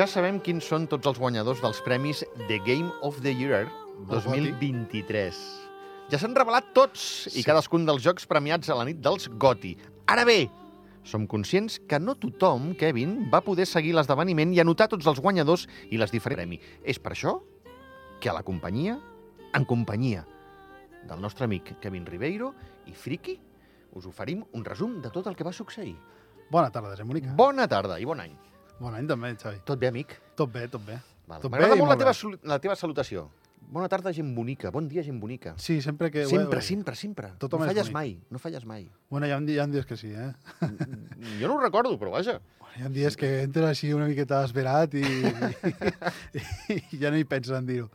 Ja sabem quins són tots els guanyadors dels premis The Game of the Year 2023. Ja s'han revelat tots i cadascun dels jocs premiats a la nit dels GOTY. Ara bé, som conscients que no tothom, Kevin, va poder seguir l'esdeveniment i anotar tots els guanyadors i les diferents premis. És per això que a la companyia, en companyia del nostre amic Kevin Ribeiro i Friki, us oferim un resum de tot el que va succeir. Bona tarda, gent bonica. Bona tarda i bon any. Bon any també, Xavi. Tot bé, amic? Tot bé, tot bé. M'agrada molt la teva, la teva salutació. Bona tarda, gent bonica. Bon dia, gent bonica. Sí, sempre que... sempre, bueno, sempre, sempre. Tothom no falles mai, no falles mai. Bueno, hi ha, hi ha dies que sí, eh? jo no ho recordo, però vaja. Hi ha dies que entres així una miqueta esperat i, i, i ja no hi penses en dir-ho.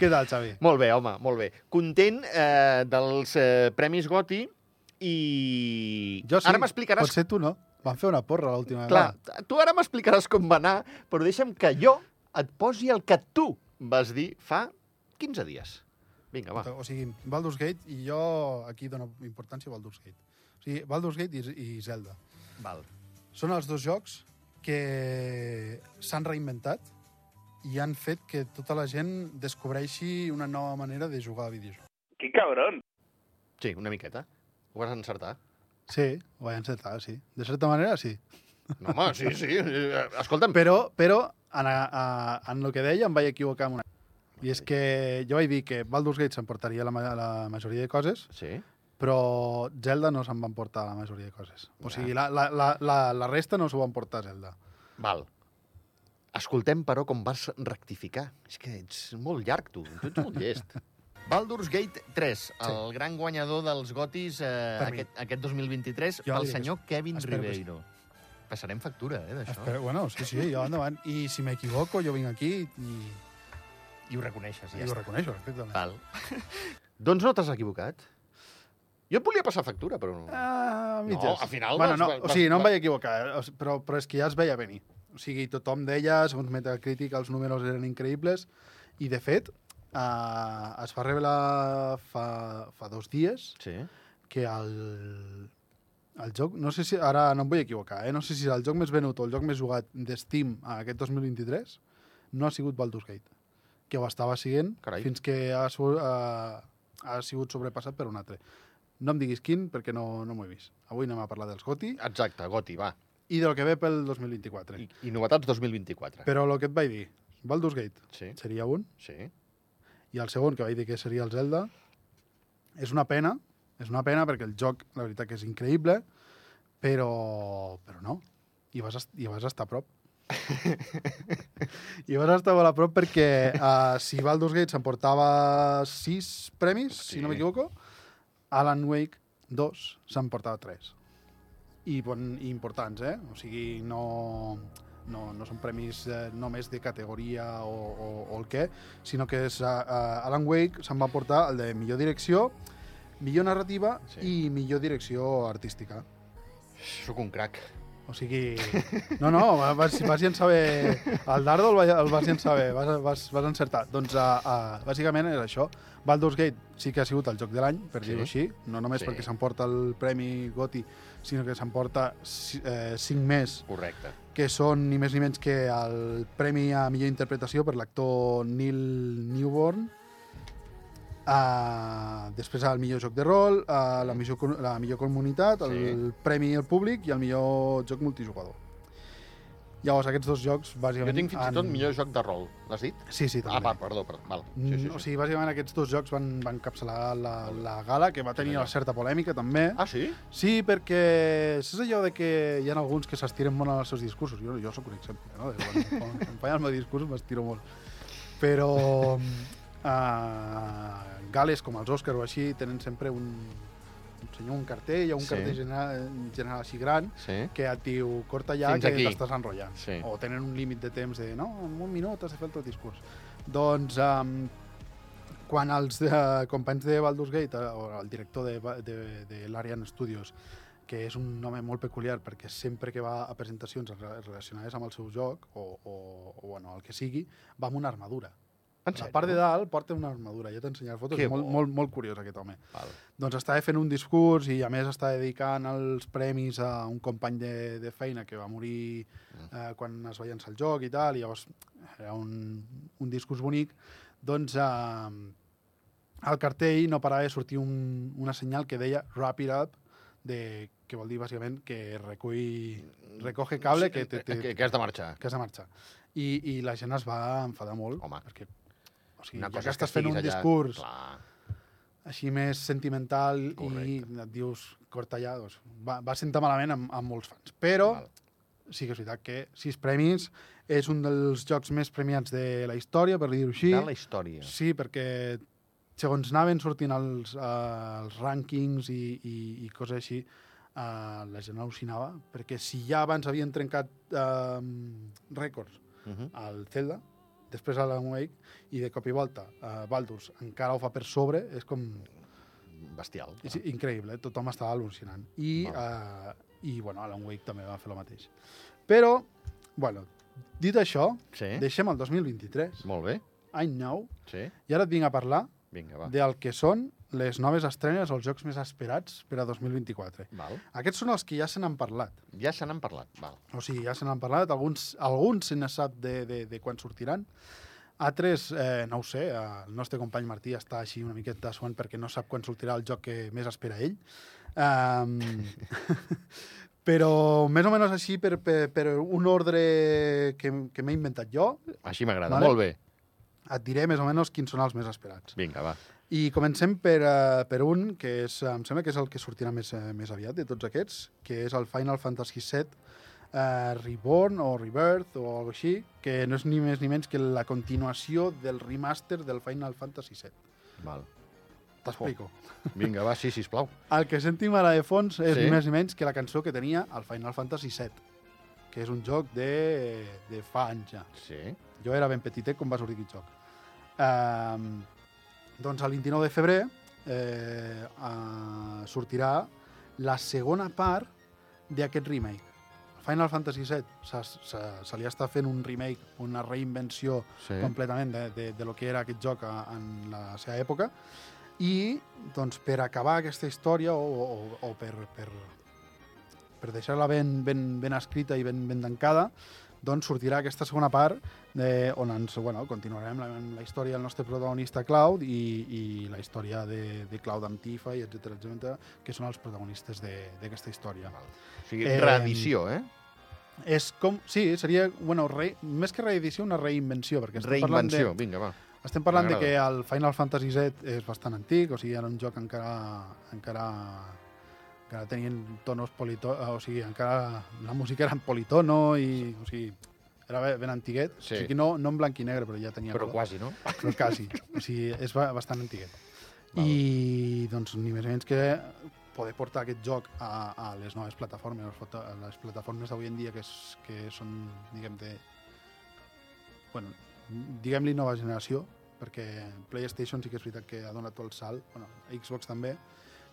Què tal, Xavi? Molt bé, home, molt bé. Content eh, dels eh, Premis Goti i... Jo sí, Ara m'explicaràs... potser tu no. Vam fer una porra l'última Clar, vegada. tu ara m'explicaràs com va anar, però deixa'm que jo et posi el que tu vas dir fa 15 dies. Vinga, va. O sigui, Baldur's Gate, i jo aquí dono importància a Baldur's Gate. O sigui, Baldur's Gate i, i Zelda. Val. Són els dos jocs que s'han reinventat i han fet que tota la gent descobreixi una nova manera de jugar a videojocs. ¡Qué cabrón! Sí, una miqueta. Ho vas encertar. Sí, ho vaig encertar, sí. De certa manera, sí. No, home, sí, sí. Eh, Escolta'm, Però, però en, a, a, en el que deia em vaig equivocar amb una... I és que jo vaig dir que Baldur's Gate s'emportaria la, la majoria de coses, Sí. però Zelda no se'n van portar la majoria de coses. O sigui, la, la, la, la, la resta no s'ho van portar Zelda. Val. Escoltem, però, com vas rectificar. És que ets molt llarg, tu. Tu ets molt llest. Baldur's Gate 3, el gran guanyador dels gotis eh, mi. aquest, aquest 2023, Jo pel diré que senyor Kevin Espero que sí. Ribeiro. Passarem factura, eh, d'això. Bueno, sí, sí, jo endavant. I si m'equivoco, jo vinc aquí i, I ho reconeixes, i ja ho està. reconeixo, perfectament. Val. doncs no t'has equivocat. Jo et volia passar factura, però no. Ah, No, mitges. al final Bueno, vas- no, vas- o sigui, no em vas- vaig equivocar, eh? Però, però és que ja es veia venir. O sigui, tothom deia, segons Metacritic, els números eren increïbles, i de fet, eh, es va revelar fa, fa dos dies Sí. que el, el joc, no sé si, ara no em vull equivocar, eh? no sé si és el joc més venut o el joc més jugat de Steam a aquest 2023 no ha sigut Baldur's Gate, que ho estava siguent Carai. fins que ha, su- ha, sigut sobrepassat per un altre. No em diguis quin, perquè no, no m'ho he vist. Avui anem a parlar dels GOTY Exacte, Goti, va. i del que ve pel 2024. I, I novetats 2024. Però el que et vaig dir, Baldur's Gate Sí, seria un, sí. I el segon, que vaig dir que seria el Zelda, és una pena, és una pena perquè el joc, la veritat que és increïble, però, però no, i vas, i vas estar a prop. I vas estar molt a prop perquè uh, si Baldur's Gate s'emportava sis premis, Sí. si no m'equivoco, Alan Wake 2 s'emportava tres. I, bon, I importants, eh? O sigui, no, no, no són premis eh, només de categoria o, o, o el què, sinó que és, uh, uh, Alan Wake se'n va portar el de millor direcció, millor narrativa Sí. i millor direcció artística. Sóc un crac. O sigui... No, no, vas, vas llençar bé... El dardo el, va- el vas llençar bé, vas, vas, vas encertar. Doncs, uh, uh, bàsicament és això. Baldur's Gate sí que ha sigut el joc de l'any, per Sí. dir-ho així, no només Sí. perquè s'emporta el Premi GOTY, sinó que s'emporta eh, cinc més, Correcte. que són ni més ni menys que el Premi a millor interpretació per l'actor Neil Newborn, Uh, després el millor joc de rol, uh, la, millor, la millor comunitat, el Sí. premi al públic i el millor joc multijugador. Llavors, aquests dos jocs, Jo bàsicament... tinc fins i tot millor joc de rol. L'has dit? Sí, sí, també. Ah, va, perdó, perdó. Val. Sí, sí, Mm, O sí. sigui, bàsicament aquests dos jocs van, van capçalar la, la gala, que va tenir una certa polèmica, també. Ah, sí? Sí, perquè és allò de que hi ha alguns que s'estiren molt en els seus discursos. Jo, jo sóc un exemple, no? De quan, quan, quan faig el meu discurs m'estiro molt. Però uh, gales com els Oscars o així tenen sempre un, un senyor, un cartell, hi ha un Sí. cartell general, general així gran Sí. que et diu, corta ja, Fins que t'estàs enrotllant. Sí. O tenen un límit de temps de, no, en un minut has de fer el teu discurs. Doncs, um, quan els uh, companys de Baldur's Gate, uh, o el director de, de, de l'Arian Studios, que és un home molt peculiar perquè sempre que va a presentacions re- relacionades amb el seu joc o, o, o bueno, el que sigui, va amb una armadura. En La part de dalt porta una armadura. Ja t'ensenyaré fotos. Que És molt, bo. molt, molt curiós, aquest home. Val. Doncs estava fent un discurs i, a més, està dedicant els premis a un company de, de feina que va morir eh, quan es va llançar el joc i tal, i llavors era un, un discurs bonic. Doncs eh, al cartell no parava de sortir un, una senyal que deia Wrap it up, de, que vol dir, bàsicament, que recull, recoge cable, que, te, te, que, que has de marxar. que has de marxar. I, I la gent es va enfadar molt, Home. perquè o sigui, Una ja cosa que estàs fent un allà, discurs Clar. així més sentimental Correcte. i et dius corta ja, doncs, va, va sentar malament amb, amb molts fans. Però Val. sí que és veritat que sis premis és un dels jocs més premiats de la història, per dir-ho així. De la història. Sí, perquè segons anaven sortint els, uh, els rànquings i, i, i coses així, uh, la gent al·lucinava, perquè si ja abans havien trencat uh, rècords Uh -huh. al Zelda, després a l'Alan Wake, i de cop i volta uh, Baldur's encara ho fa per sobre, és com... Bestial. És increïble, eh? tothom estava al·lucinant. I, Val. uh, i bueno, Alan Wake també va fer el mateix. Però, bueno, dit això, Sí, deixem el 2023, molt bé. any nou, Sí, i ara et vinc a parlar vinga, va. del que són les noves estrenes, els jocs més esperats per a 2024. Val. Aquests són els que ja se n'han parlat. Ja se n'han parlat. Val. O sigui, ja se n'han parlat, alguns, alguns se sap de, de, de quan sortiran. Altres, eh, no ho sé, el nostre company Martí està així una miqueta suant perquè no sap quan sortirà el joc que més espera ell. Um, però més o menys així per, per, per un ordre que, que m'he inventat jo, Així m'agrada. Vale. Molt bé. Et diré més o menys quins són els més esperats. Vinga, va. I comencem per, uh, per un que és, em sembla que és el que sortirà més, uh, més aviat de tots aquests, que és el Final Fantasy VII uh, Reborn o Rebirth o alguna així, que no és ni més ni menys que la continuació del remaster del Final Fantasy VII. Val. T'explico. Vinga, va, sí, sisplau. El que sentim ara de fons és Sí. ni més ni menys que la cançó que tenia el Final Fantasy VII, que és un joc de, de fa anys ja. Sí. Jo era ben petitet quan va sortir aquest joc. Um, doncs el 29 de febrer eh, uh, sortirà la segona part d'aquest remake. Final Fantasy VII se, se, se li està fent un remake, una reinvenció Sí. completament de, de, de lo que era aquest joc a, en la seva època i doncs, per acabar aquesta història o, o, o per, per, per deixar-la ben, ben, ben escrita i ben, ben tancada doncs sortirà aquesta segona part de, on ens, bueno, continuarem la, la història del nostre protagonista Cloud i, i la història de, de Cloud amb Tifa i etc etc que són els protagonistes de- d'aquesta història. O sigui, Eh, reedició, eh? És com, sí, seria, bueno, re, més que reedició, una reinvenció, perquè parlant de, Reinvenció, vinga, va. estem parlant de que el Final Fantasy VII és bastant antic, o sigui, era un joc encara encara encara tenien tonos polito... O sigui, encara la música era en politono i, o sigui, era ben, ben antiguet. Sí. O sigui, no, no en blanc i negre, però ja tenia Però color. quasi, no? Però quasi. O sigui, és ba- bastant antiguet. Val. I, doncs, ni més menys que poder portar aquest joc a, a les noves plataformes, a les foto- a les plataformes d'avui en dia que, és, que són, diguem, de... Bueno, diguem-li nova generació, perquè PlayStation sí que és veritat que ha donat tot el salt, bueno, Xbox també,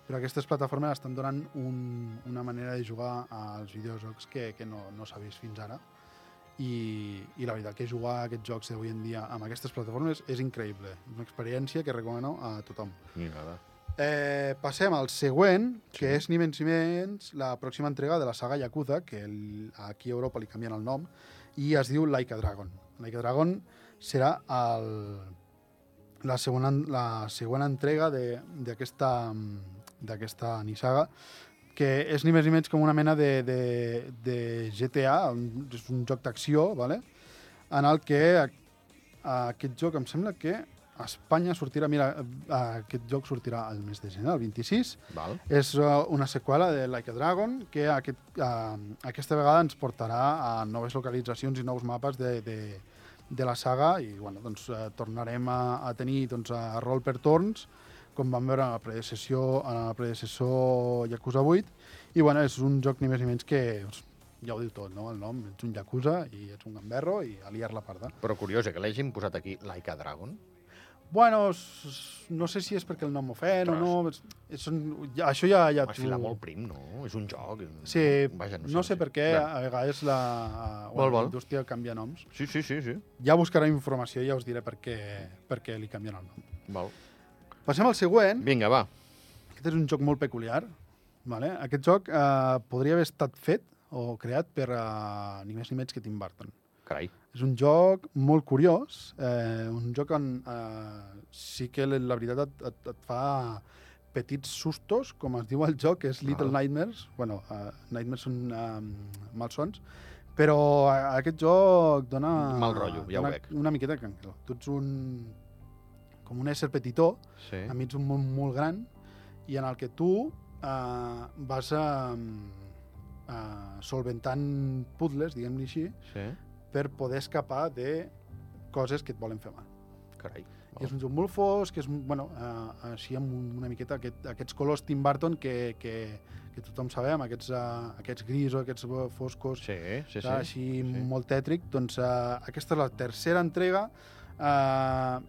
però aquestes plataformes estan donant un, una manera de jugar als videojocs que, que no, no s'ha vist fins ara. I, I la veritat que jugar a aquests jocs d'avui en dia amb aquestes plataformes és increïble. Una experiència que recomano a tothom. Eh, passem al següent, que Sí. és ni menys ni menys la pròxima entrega de la saga Yakuza, que el, aquí a Europa li canvien el nom, i es diu Like a Dragon. Like a Dragon serà el, la, segona, la segona entrega de- d'aquesta d'aquesta nissaga, que és ni més ni menys com una mena de, de, de GTA, un, és un joc d'acció, vale? en el que a, a aquest joc em sembla que a Espanya sortirà, mira, a, aquest joc sortirà el mes de gener, el 26, Val. és uh, una seqüela de Like a Dragon que aquest, uh, aquesta vegada ens portarà a noves localitzacions i nous mapes de, de, de la saga i bueno, doncs, uh, tornarem a, a tenir doncs, a rol per torns com vam veure en el predecessor, en el predecessor Yakuza 8 i bueno, és un joc ni més ni menys que doncs, ja ho diu tot, no? el nom, ets un Yakuza i ets un gamberro i a liar la parda. Però curiós, eh, que l'hagin posat aquí Like a Dragon. Bueno, no sé si és perquè el nom m'ofèn o no. És, és, són- ja, això ja... ja Va filar molt prim, no? És un joc. Sí, Vaja, no, sé per què a vegades la, Vol, la indústria canvia noms. Sí, sí, sí, sí. Ja buscaré informació i ja us diré per què, per què li canvien el nom. Val. Passem al següent. Vinga, va. Aquest és un joc molt peculiar. Vale? Aquest joc eh, podria haver estat fet o creat per eh, ni més ni menys que Tim Burton. Carai. És un joc molt curiós, eh, un joc on eh, sí que la veritat et, et, et fa petits sustos, com es diu el joc, que és Little Val. Nightmares. bueno, uh, Nightmares són uh, malsons, però a- aquest joc dona... Mal rotllo, ja ho veig. Una miqueta canquil. Tu ets un... com un ésser petitó, Sí. enmig d'un món molt gran, i en el que tu uh, vas a, uh, solventant puzzles, diguem-li així, Sí. per poder escapar de coses que et volen fer mal. Carai. I és un joc molt fosc, és, bueno, eh, així amb un- una miqueta aquest, aquests colors Tim Burton que, que, que tothom sabem, aquests, eh, aquests grisos, aquests eh, foscos, Sí, sí, sí. clar, així sí. molt tètric. Doncs eh, aquesta és la tercera entrega eh,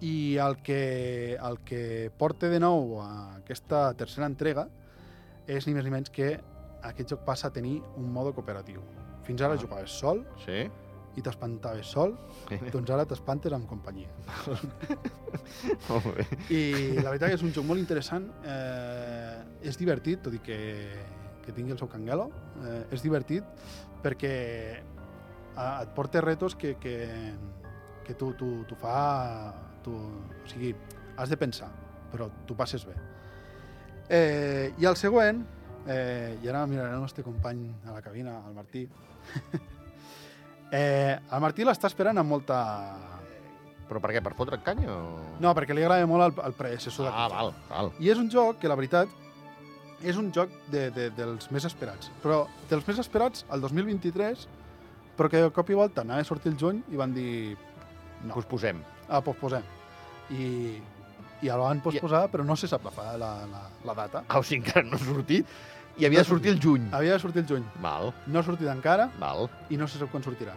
i el que, el que porta de nou a aquesta tercera entrega és ni més ni menys que aquest joc passa a tenir un mode cooperatiu. Fins ara Ah. jugaves sol Sí? i t'espantaves sol, doncs ara t'espantes amb companyia. Molt bé. I la veritat és un joc molt interessant, eh, és divertit, tot i que, que tingui el seu canguelo, eh, és divertit perquè eh, et porta retos que, que, que tu, tu, tu fa... Tu, o sigui, has de pensar, però tu passes bé. Eh, I el següent, eh, i ara miraré el nostre company a la cabina, el Martí. eh, el Martí l'està esperant amb molta... Però per què? Per fotre canya o...? No, perquè li agrada molt el, el predecessor Ah, val, val. I és un joc que, la veritat, és un joc de, de, dels més esperats. Però dels més esperats, el 2023, però que de cop i volta anava a sortir el juny i van dir... No, Us ah, posposem. I, i el van posposar, però no se sap la, la, la, la data. Ah, o sigui, encara no ha sortit? I havia de sortir el juny. Havia de sortir el juny. Val, No ha sortit encara val. i no se sap quan sortirà.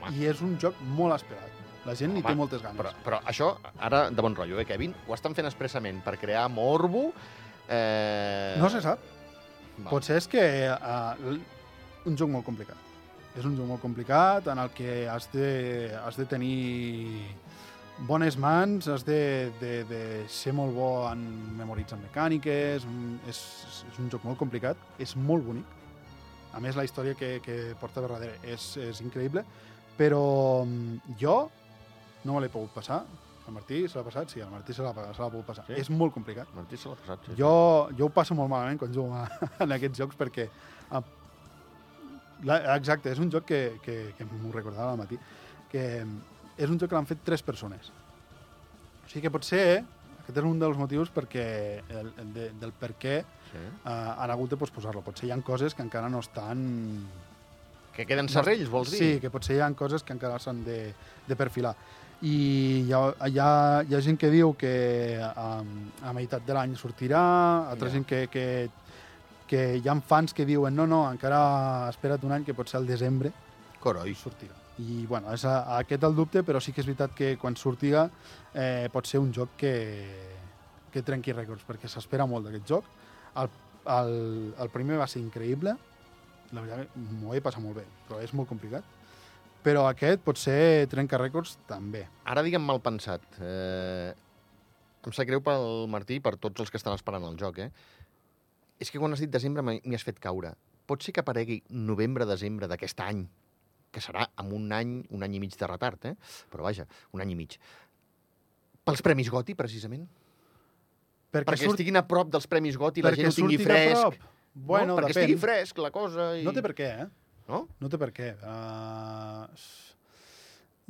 Home. I és un joc molt esperat. La gent hi Home, té moltes ganes. Però, però això, ara, de bon rotllo, eh, Kevin? Ho estan fent expressament per crear morbo? Eh... No se sap. Val. Potser és que uh, un joc molt complicat. És un joc molt complicat en el que has de, has de tenir bones mans, has de, de, de ser molt bo en memoritzar mecàniques, mm, és, és un joc molt complicat, és molt bonic. A més, la història que, que porta darrere és, és increïble, però mm, jo no me l'he pogut passar. El Martí se l'ha passat? Sí, el Martí se l'ha pogut passar. Sí? És molt complicat. Martí se l'ha passat, sí. Jo, jo ho passo molt malament quan jugo a, en aquests jocs perquè... ah, la, exacte, és un joc que, que, que m'ho recordava al matí, que és un joc que l'han fet tres persones. O sigui que potser aquest és un dels motius perquè el, de, del per què sí. uh, han hagut de posposar-lo. Potser hi ha coses que encara no estan... Que queden serrells, vols dir? Sí, que potser hi ha coses que encara s'han de, de perfilar. I hi ha, hi, ha, hi ha gent que diu que um, a meitat de l'any sortirà, altra Ja. gent que, que, que hi ha fans que diuen no, no, encara espera't un any que potser al desembre Coroi. sortirà. I bueno, és a, aquest el dubte, però sí que és veritat que quan sortiga eh, pot ser un joc que, que trenqui rècords, perquè s'espera molt d'aquest joc. El, el, el primer va ser increïble, la veritat m'ho he passat molt bé, però és molt complicat. Però aquest potser trenca rècords també. Ara digue'm mal pensat. Eh, em sap greu pel Martí i per tots els que estan esperant el joc, eh? És que quan has dit desembre m'hi has fet caure. Pot ser que aparegui novembre-desembre d'aquest any, que serà amb un any, un any i mig de retard, eh? Però vaja, un any i mig. Pels Premis Goti, precisament? Perquè, Perquè estiguin a prop dels Premis Goti i la gent ho tingui fresc. Bueno, no? Perquè depèn. estigui fresc la cosa i... No té per què, eh? No? No té per què. Uh,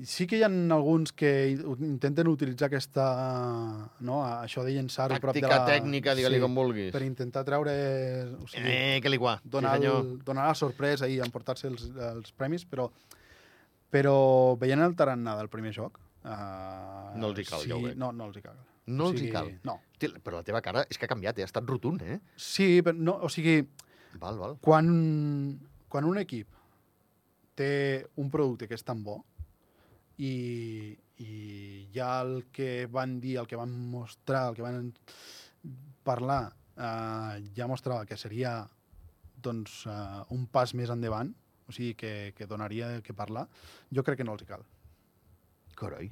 sí que hi ha alguns que intenten utilitzar aquesta... No, això de llençar-ho prop de la... tècnica, digue-li com vulguis. Per intentar treure... O sigui, Eh, que li guà. donar, sí, el, donar la sorpresa i emportar-se els, els premis, però, però veient el tarannà del primer joc... Uh, No els hi cal, sí, ja ho veig. No, no els hi cal. No O els hi sigui, cal. No. Però la teva cara és que ha canviat, eh? ha estat rotund, eh? Sí, però no, o sigui, Val, val. quan, quan un equip té un producte que és tan bo i, i ja el que van dir, el que van mostrar, el que van parlar, eh, ja mostrava que seria doncs, eh, un pas més endavant, o sigui, que, que donaria que parlar, jo crec que no els hi cal. Carai.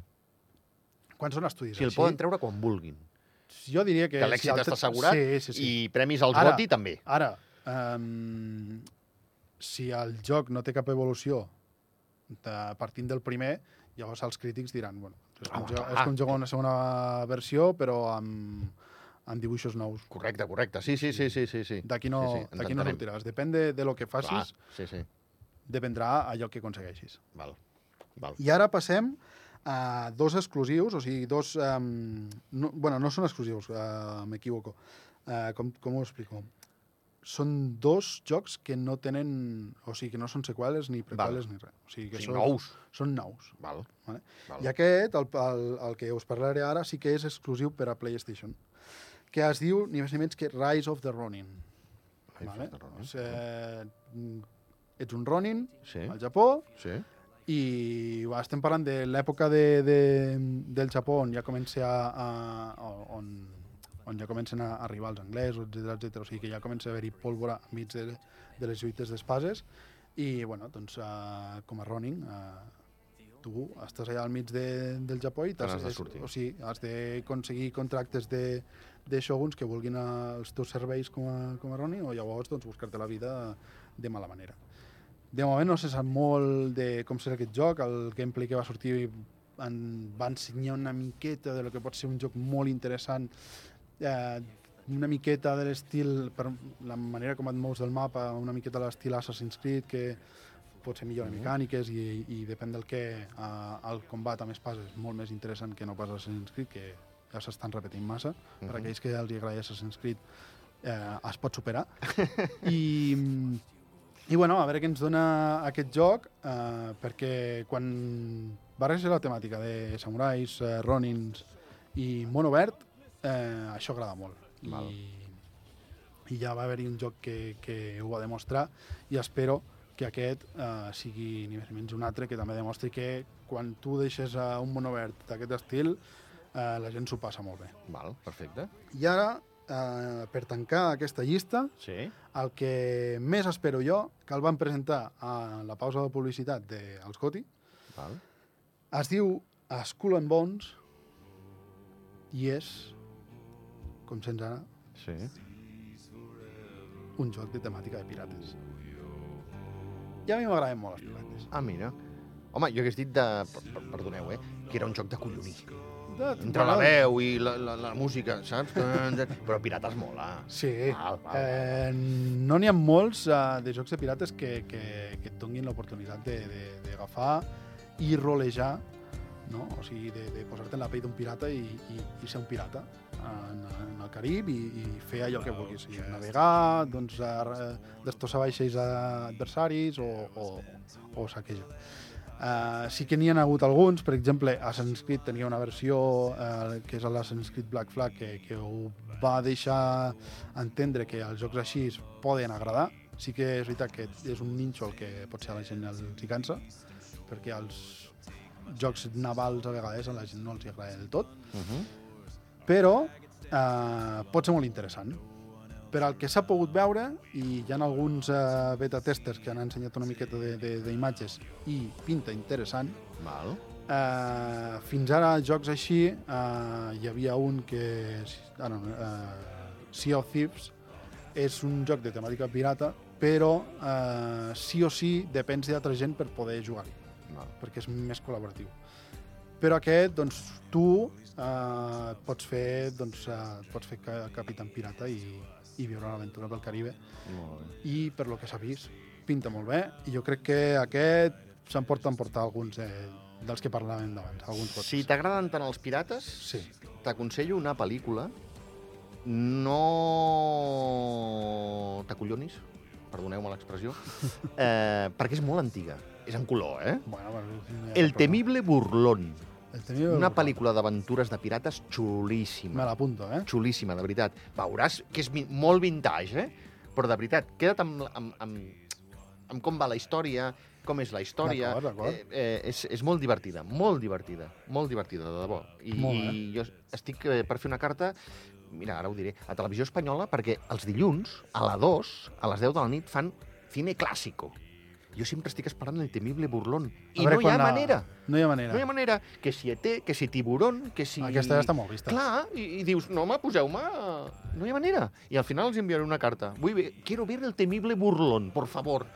Quan són estudis Si el així, poden treure quan vulguin. jo diria que... Que l'èxit el està assegurat sí, sí, sí. i premis als Ara- Goti també. Ara, um, si el joc no té cap evolució de, partint del primer, llavors els crítics diran, bueno, és com, Home, jo, clar. és com jugar una segona versió, però amb, amb dibuixos nous. Correcte, correcte. Sí, sí, sí, sí, sí. sí. D'aquí no, sí, sí, no sortiràs. Depèn de, de lo que Clar, facis, sí, sí. dependrà allò que aconsegueixis. Val. Val. I ara passem a dos exclusius, o sigui, dos... Um, no, bueno, no són exclusius, uh, m'equivoco. Uh, com, com ho explico? Són dos jocs que no tenen... O sigui, que no són seqüeles ni prequeles ni res. O sigui, O que sigui, són, nous. són nous. Val. Vale? Val. I aquest, el, el, el que us parlaré ara, sí que és exclusiu per a PlayStation, que es diu ni més ni menys que Rise of the Ronin. Rise vale? of the Ronin. És, eh, ets un Ronin Sí, al Japó, sí. i va, estem parlant de l'època de, de, del Japó on ja comença a, a on, on ja comencen a arribar els anglesos, etc etc. O sigui que ja comença a haver-hi pólvora enmig de, de les lluites d'espases i, bueno, doncs, uh, com a Ronin, uh, tu estàs allà al mig de, del Japó i n'has de sortir. o sigui, has d'aconseguir contractes de, de shoguns que vulguin els teus serveis com a, com a Ronin o llavors doncs, buscar-te la vida de mala manera. De moment no se sap molt de com serà aquest joc, el gameplay que va sortir en, va ensenyar una miqueta de lo que pot ser un joc molt interessant, eh, una miqueta de l'estil, per la manera com et mous del mapa, una miqueta de l'estil Assassin's Creed, que pot ser millor en Mhm. mecàniques i, i depèn del que eh, el combat amb espases és molt més interessant que no pas Assassin's Creed, que ja s'estan repetint massa. Per Mhm. aquells que els agrada Assassin's Creed eh, es pot superar. I, I bueno, a veure què ens dona aquest joc, eh, perquè quan barreja la temàtica de samurais, eh, ronins i món obert, eh, això agrada molt. Val. I, I ja va haver-hi un joc que, que ho va demostrar i espero que aquest eh, sigui ni més ni menys un altre que també demostri que quan tu deixes eh, un món obert d'aquest estil eh, la gent s'ho passa molt bé. Val, perfecte. I ara, eh, per tancar aquesta llista, Sí. el que més espero jo, que el van presentar a la pausa de publicitat dels Goti, Val. es diu Skull and Bones i és, com sents ara, Sí. un joc de temàtica de pirates. I a mi m'agraden molt els pirates. Ah, mira. Home, jo hagués dit de... per- per- Perdoneu, eh? Que era un joc de collonir. De, Entre la veu i la, la, la música, saps? Però Pirates mola. Sí. Val, val, Eh, no n'hi ha molts uh, de jocs de pirates que, que, que et donin l'oportunitat d'agafar i rolejar, no? o sigui, de, de posar-te en la pell d'un pirata i, i, i ser un pirata en, en el Carib i, i fer allò que vulguis, i navegar, doncs, a, destrossar vaixells adversaris o, o, o saquejar. Uh, sí que n'hi ha hagut alguns, per exemple, Assassin's Creed tenia una versió uh, que és l'Assassin's Creed Black Flag que, que ho va deixar entendre que els jocs així es poden agradar. Sí que és veritat que és un nínxol que potser a la gent els hi cansa, perquè els jocs navals a vegades a la gent no els agrada del tot, Uh -huh. Però eh, pot ser molt interessant. Per al que s'ha pogut veure, i hi ha alguns eh, beta testers que han ensenyat una miqueta de- de- d'imatges i pinta interessant, Val. eh, fins ara jocs així eh, hi havia un que és, ah, eh, Sea of Thieves és un joc de temàtica pirata però eh, sí o sí depens d'altra gent per poder jugar-hi perquè és més col·laboratiu. Però aquest, doncs, tu eh, pots fer, doncs, eh, pots fer ca Capitán Pirata i, i viure una aventura pel Caribe. Molt bé. I, per lo que s'ha vist, pinta molt bé. I jo crec que aquest se'n porta a emportar alguns eh, dels que parlàvem d'abans. Alguns pots. Si t'agraden tant els pirates, Sí. t'aconsello una pel·lícula no t'acollonis, perdoneu-me l'expressió, eh, perquè és molt antiga. És en color, eh? Bueno, bueno, El temible burlón. Una pel·lícula d'aventures de pirates Me xulíssima. l'apunto, eh? Xulíssima, de veritat. Veuràs que és molt vintage, eh? Però de veritat, queda't amb, amb, amb, amb com va la història, com és la història. D'acord, d'acord. Eh, eh, és, és molt divertida, molt divertida, molt divertida, de debò. I, Molt bé. i jo estic eh, per fer una carta, mira, ara ho diré, a Televisió Espanyola, perquè els dilluns, a la 2, a les 10 de la nit, fan cine clàssico. Jo sempre estic esperant el temible burlón. I veure no hi ha la- manera. No hi ha manera. No hi ha manera. Que si ET, que si tiburón, que si... Aquesta ja està molt vista. Clar, i, i dius, no, home, poseu-me... No hi ha manera. I al final els enviaré una carta. Vull ver, quiero ver el temible burlón, por favor.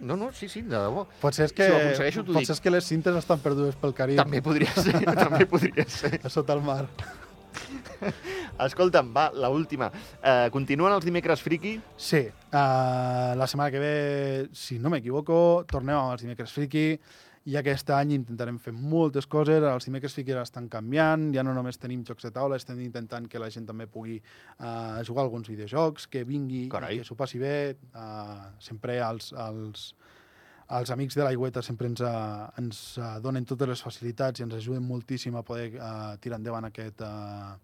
No, no, sí, sí, de debò. Potser és que, Si ho aconsegueixo, t'ho potser dic. és que les cintes estan perdudes pel Carib, També podria ser, també podria ser. a sota el mar. Escolta'm, va, la última. Uh, continuen els dimecres friki? Sí, uh, la setmana que ve, si no m'equivoco, tornem amb els dimecres friki i aquest any intentarem fer moltes coses. Els dimecres friki estan canviant, ja no només tenim jocs de taula, estem intentant que la gent també pugui uh, jugar alguns videojocs, que vingui, Carai. que s'ho passi bé. Uh, sempre els, els, els amics de l'aigüeta sempre ens, uh, ens uh, donen totes les facilitats i ens ajuden moltíssim a poder uh, tirar endavant aquest, uh,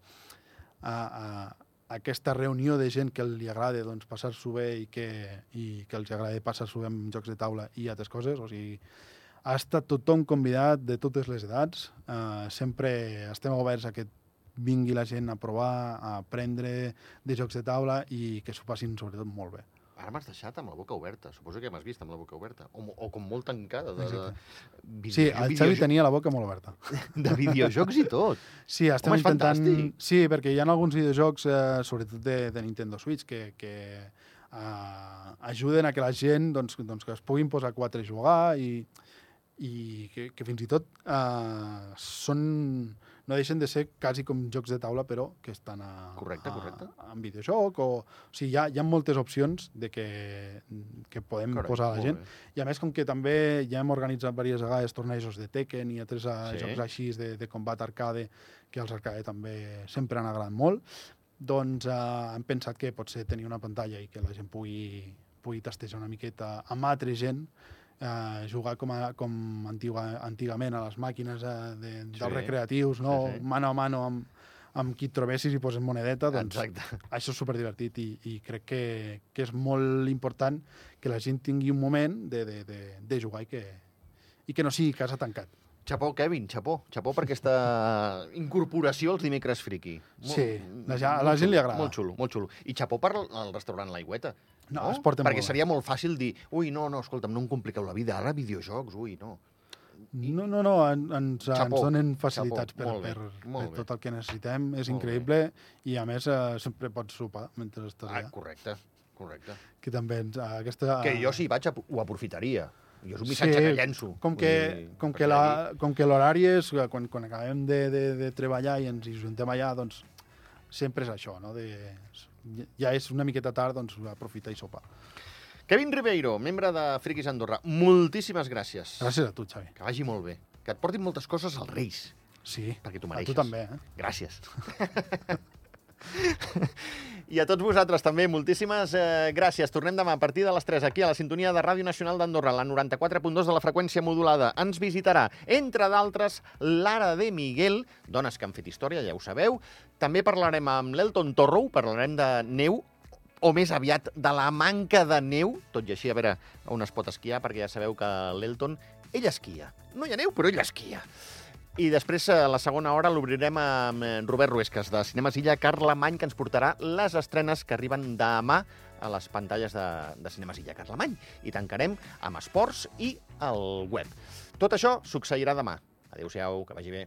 a, a, aquesta reunió de gent que li agrada doncs, passar-s'ho bé i que, i que els agrada passar-s'ho bé amb jocs de taula i altres coses. O sigui, ha estat tothom convidat de totes les edats. Uh, sempre estem oberts a que vingui la gent a provar, a aprendre de jocs de taula i que s'ho passin sobretot molt bé. Ara m'has deixat amb la boca oberta. Suposo que m'has vist amb la boca oberta. O, o com molt tancada. De, de, video, Sí, el Xavi tenia la boca molt oberta. De videojocs i tot. Sí, estem Home, intentant... fantàstic. Sí, perquè hi ha alguns videojocs, eh, sobretot de, de Nintendo Switch, que, que eh, ajuden a que la gent doncs, doncs, que es puguin posar quatre a jugar i, i que, que fins i tot eh, són, no deixen de ser quasi com jocs de taula, però que estan a, Correcte, a, correcte. en videojoc. O, o sigui, hi ha, hi ha moltes opcions de que, que podem Carai, posar a la gent. bé. I a més, com que també ja hem organitzat diverses vegades tornejos de Tekken i altres Sí. sí. jocs així de, de combat arcade, que els arcade també sempre han agradat molt, doncs eh, hem pensat que potser tenir una pantalla i que la gent pugui, pugui tastejar una miqueta amb altra gent, eh, jugar com, a, com antiga, antigament a les màquines eh, de, dels Sí. recreatius, no? Sí, sí. mano a mano amb, amb qui et trobessis i poses monedeta, doncs Exacte. això és superdivertit i, i crec que, que és molt important que la gent tingui un moment de, de, de, de jugar i que, i que no sigui casa tancat. Xapó, Kevin, xapó. Xapó per aquesta incorporació als dimecres friki. Sí, la gent- a la molt gent li agrada. Molt xulo, molt xulo. I xapó per el restaurant L'Aigüeta. No, es porten Perquè molt bé. seria molt fàcil dir, ui, no, no, escolta'm, no em compliqueu la vida, ara videojocs, ui, no. No, no, no, en, ens, Xapó, ens donen facilitats xapó, per, molt bé, per, molt per bé. tot el que necessitem, és Molt increïble i a més eh, sempre pots sopar mentre estàs Ah, allà, correcte, correcte. que també ens, eh, aquesta... Que jo si hi vaig ho aprofitaria. Jo és un Sí, missatge que llenço. Com que, dir, com que, la, com que l'horari és eh, quan, quan acabem de, de, de treballar i ens hi juntem allà, doncs sempre és això, no? De, ja és una miqueta tard, doncs aprofitar i sopar. Kevin Ribeiro, membre de Friquis Andorra, moltíssimes gràcies. Gràcies a tu, Xavi. Que vagi molt bé. Que et portin moltes coses als Reis. Sí, Perquè tu a mereixes. tu també, eh? Gràcies. I a tots vosaltres també, moltíssimes eh, gràcies. Tornem demà a partir de les 3 aquí a la sintonia de Ràdio Nacional d'Andorra, la 94.2 de la freqüència modulada. Ens visitarà, entre d'altres, l'Ara de Miguel, dones que han fet història, ja ho sabeu. També parlarem amb l'Elton Torrow, parlarem de neu, o més aviat de la manca de neu, tot i així a veure on es pot esquiar, perquè ja sabeu que l'Elton, ell esquia. No hi ha neu, però ell esquia. I després, a la segona hora, l'obrirem amb eh, Robert Ruesques, de Cinemes Illa, Carlemany, que ens portarà les estrenes que arriben demà a les pantalles de, de Cinemes Illa, Carlemany. I tancarem amb esports i el web. Tot això succeirà demà. Adéu-siau, que vagi bé.